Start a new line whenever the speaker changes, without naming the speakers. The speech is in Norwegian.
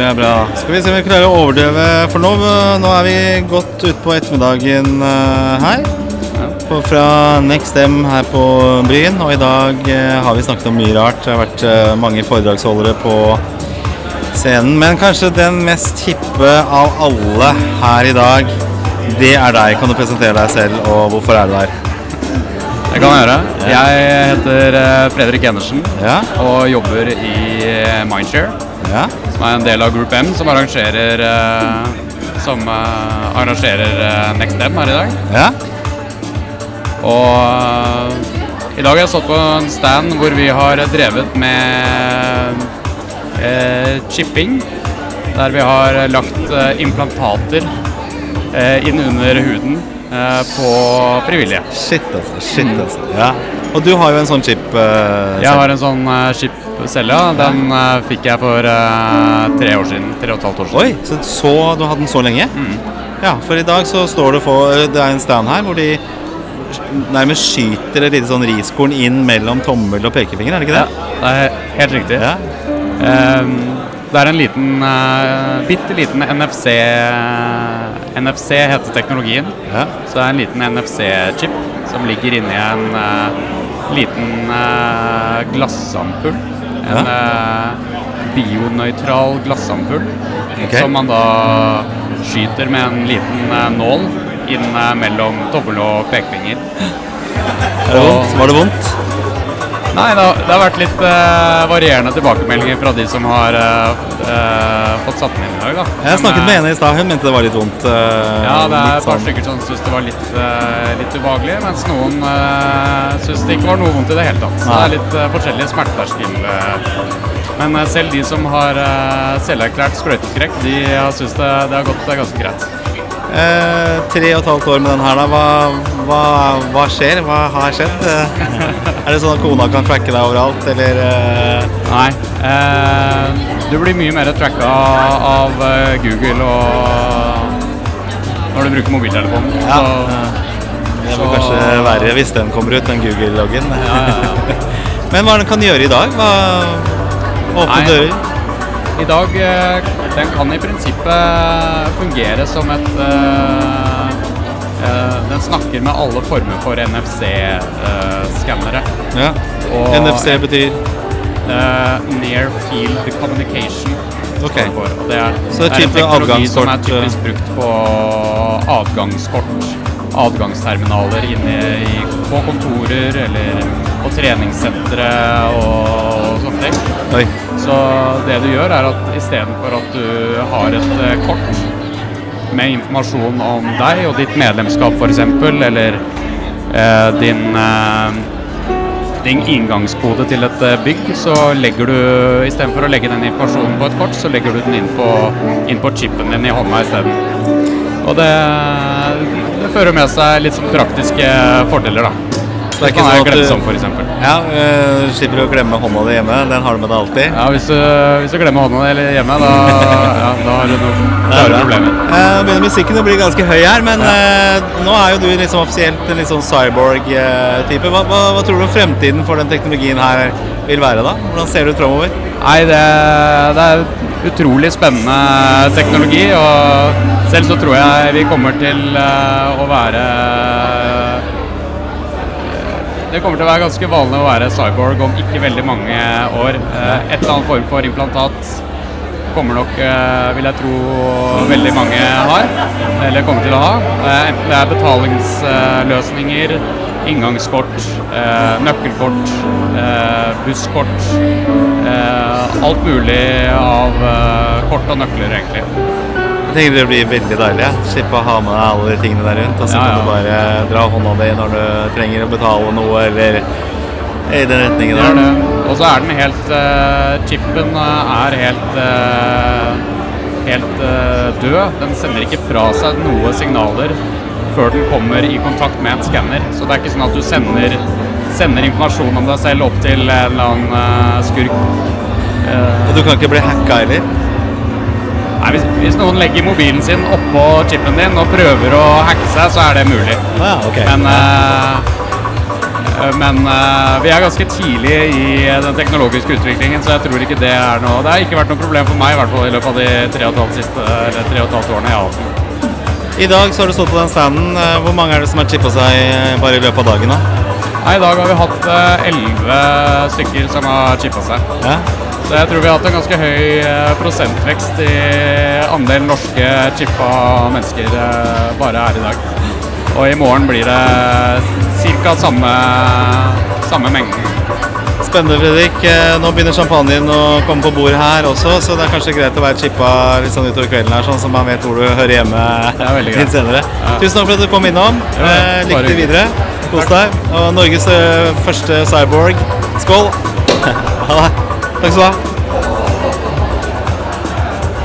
Det er bra. Skal vi se om vi klarer å overdøve, for nå, nå er vi godt utpå ettermiddagen eh, her. På, fra Next M her på Bryn, og i dag eh, har vi snakket om mye rart. Det har vært eh, mange foredragsholdere på scenen, men kanskje den mest hippe av alle her i dag, det er deg. Kan du presentere deg selv, og hvorfor er du her?
Det kan jeg gjøre. Jeg heter eh, Fredrik Enersen
Ja?
og jobber i eh, Mindshare,
Ja?
som er en del av Group M, som arrangerer, eh, som, arrangerer Next M her i dag.
Ja?
Og i dag har jeg stått på en stand hvor vi har drevet med eh, chipping, der vi har lagt implantater eh, inn under huden på frivillige.
Shit, altså. Shit, altså. Ja. Og du har jo en sånn chip. Uh,
Jeg har en sånn uh, chip ja. Den uh, fikk jeg for eh, tre år siden. Tre og et halvt år siden.
Oi, så, så du hadde den så lenge?
Mm.
Ja, for i dag så står det for Det er en stand her hvor de nærmest skyter et lite sånn riskorn inn mellom tommel og pekefinger, er det ikke det?
Ja,
det?
er helt riktig.
Ja.
Ehm, det er en liten, uh, bitte liten NFC NFC heter teknologien.
Ja.
Så det er en liten NFC-chip som ligger inni en uh, liten uh, glassampull. En eh, bionøytral glassampull
okay.
som man da skyter med en liten eh, nål inn eh, mellom tommel og pekefinger.
Er? Var det vondt?
Nei, det har, det har vært litt uh, varierende tilbakemeldinger fra de som har uh, uh, fått satt den inn i dag. da.
Jeg snakket med en i stad, hun mente det var litt vondt.
Ja, det er et par
sånn-
stykker som syns det var litt, litt ubehagelig, mens noen uh, syns det ikke var noe vondt i det hele tatt. Så det er litt uh, forskjellig smerteterskel. men selv de som har uh, selverklært sprøyteskrekk, de har syntes det, det har gått ganske greit.
Eh, tre og et halvt år med den her, da. Hva, hva, hva skjer? Hva har skjedd? Eh, er det sånn at kona kan tracke deg overalt, eller eh,
Nei. eh, du blir mye mer tracka av eh, Google og når du bruker mobiltelefonen.
Ja.
Så,
Det blir kanskje verre hvis den kommer ut, den Google-loggen.
ja, ja.
Men hva er det den kan gjøre i dag? Hva, åpne dører?
I dag eh, den kan i prinsippet fungere som et eh, eh, Den snakker med alle former for NFC-skannere.
Ja.
Og-
NFC betyr
Near Field Communication. Okay. Og det er,
Så det er
det er en teknologi som er typisk brukt på adgangskort, adgangsterminaler inne i, på kontorer eller på treningssentre og sånne ting.
Oi.
Så det du gjør er at istedenfor at du har et eh, kort med informasjon om deg og ditt medlemskap f.eks., eller eh, din, eh, din inngangskode til et eh, bygg, så legger du istedenfor å legge den informasjonen på et kort, så legger du den inn på, inn på chipen din i hånda isteden. Og det, det fører med seg litt sånn praktiske fordeler, da.
Så det er ikke sånn at
glemme
du-
som, for eksempel.
Ja, uh, slipper du å glemme hånda di hjemme. Den har du med deg alltid.
Ja, hvis du, hvis du glemmer hånda di hjemme, da, ja, da har du klare problemer.
Uh, begynner musikken å bli ganske høy her, men uh, nå er jo du liksom offisielt en litt sånn cyborg-type. Hva, hva, hva tror du fremtiden for den teknologien her vil være, da? Hvordan ser du framover?
Nei, det, det er utrolig spennende teknologi, og selv så tror jeg vi kommer til eh, å være Det kommer til å være ganske vanlig å være cyborg om ikke veldig mange år. Eh, Et eller annet form for implantat kommer nok, eh, vil jeg tro, veldig mange har, eller kommer til å ha. Eh, Enten det er betalingsløsninger, inngangskort, nøkkelkort, busskort. Alt mulig av kort og nøkler, egentlig.
Jeg tenker det blir veldig deilig. Ja. Slippe å ha med deg alle de tingene der rundt. Og så kan du bare dra hånda di når du trenger å betale noe, eller i den retningen
er
der.
det. Og så er den helt uh, Chipen eh, er helt uh, helt uh, død. Den sender ikke fra seg noe signaler før den kommer i kontakt med en skanner. Så det er ikke sånn at du sender, sender informasjon om deg selv opp til en eller annen skurk.
Og du kan ikke bli hacka heller.
Nei, hvis, hvis noen legger mobilen sin oppå chipen din og prøver å hacke seg, så er det mulig.
Ah, ja, ok.
Men Eh, Men uh, vi er ganske tidlig i den teknologiske utviklingen, så jeg tror ikke det er noe Det har ikke vært noe problem for meg i hvert fall i løpet av de tre og et halvt siste, eller tre og et halvt årene jeg har hatt den.
I dag så har du stått på den standen. Hvor mange er det som har chippa seg bare i løpet av dagen? da?
Nei, I dag har vi hatt elleve stykker som har chippa seg.
Ja?
Så jeg tror vi har hatt en ganske høy eh, prosentvekst i andelen norske chippa mennesker eh, bare her i dag. Og i morgen blir det ca. Samme, samme mengden.
Spennende, Fredrik. Eh, Nå begynner champagnen å komme på bordet her også, så det er kanskje greit å være chippa litt sånn utover kvelden her, sånn så man vet hvor du hører hjemme litt senere.
Ja.
Tusen takk for at du kom innom.
Ja,
Lykke til videre. Kos deg. Og Norges første cyborg. Skål! Ha det. Takk skal du ha.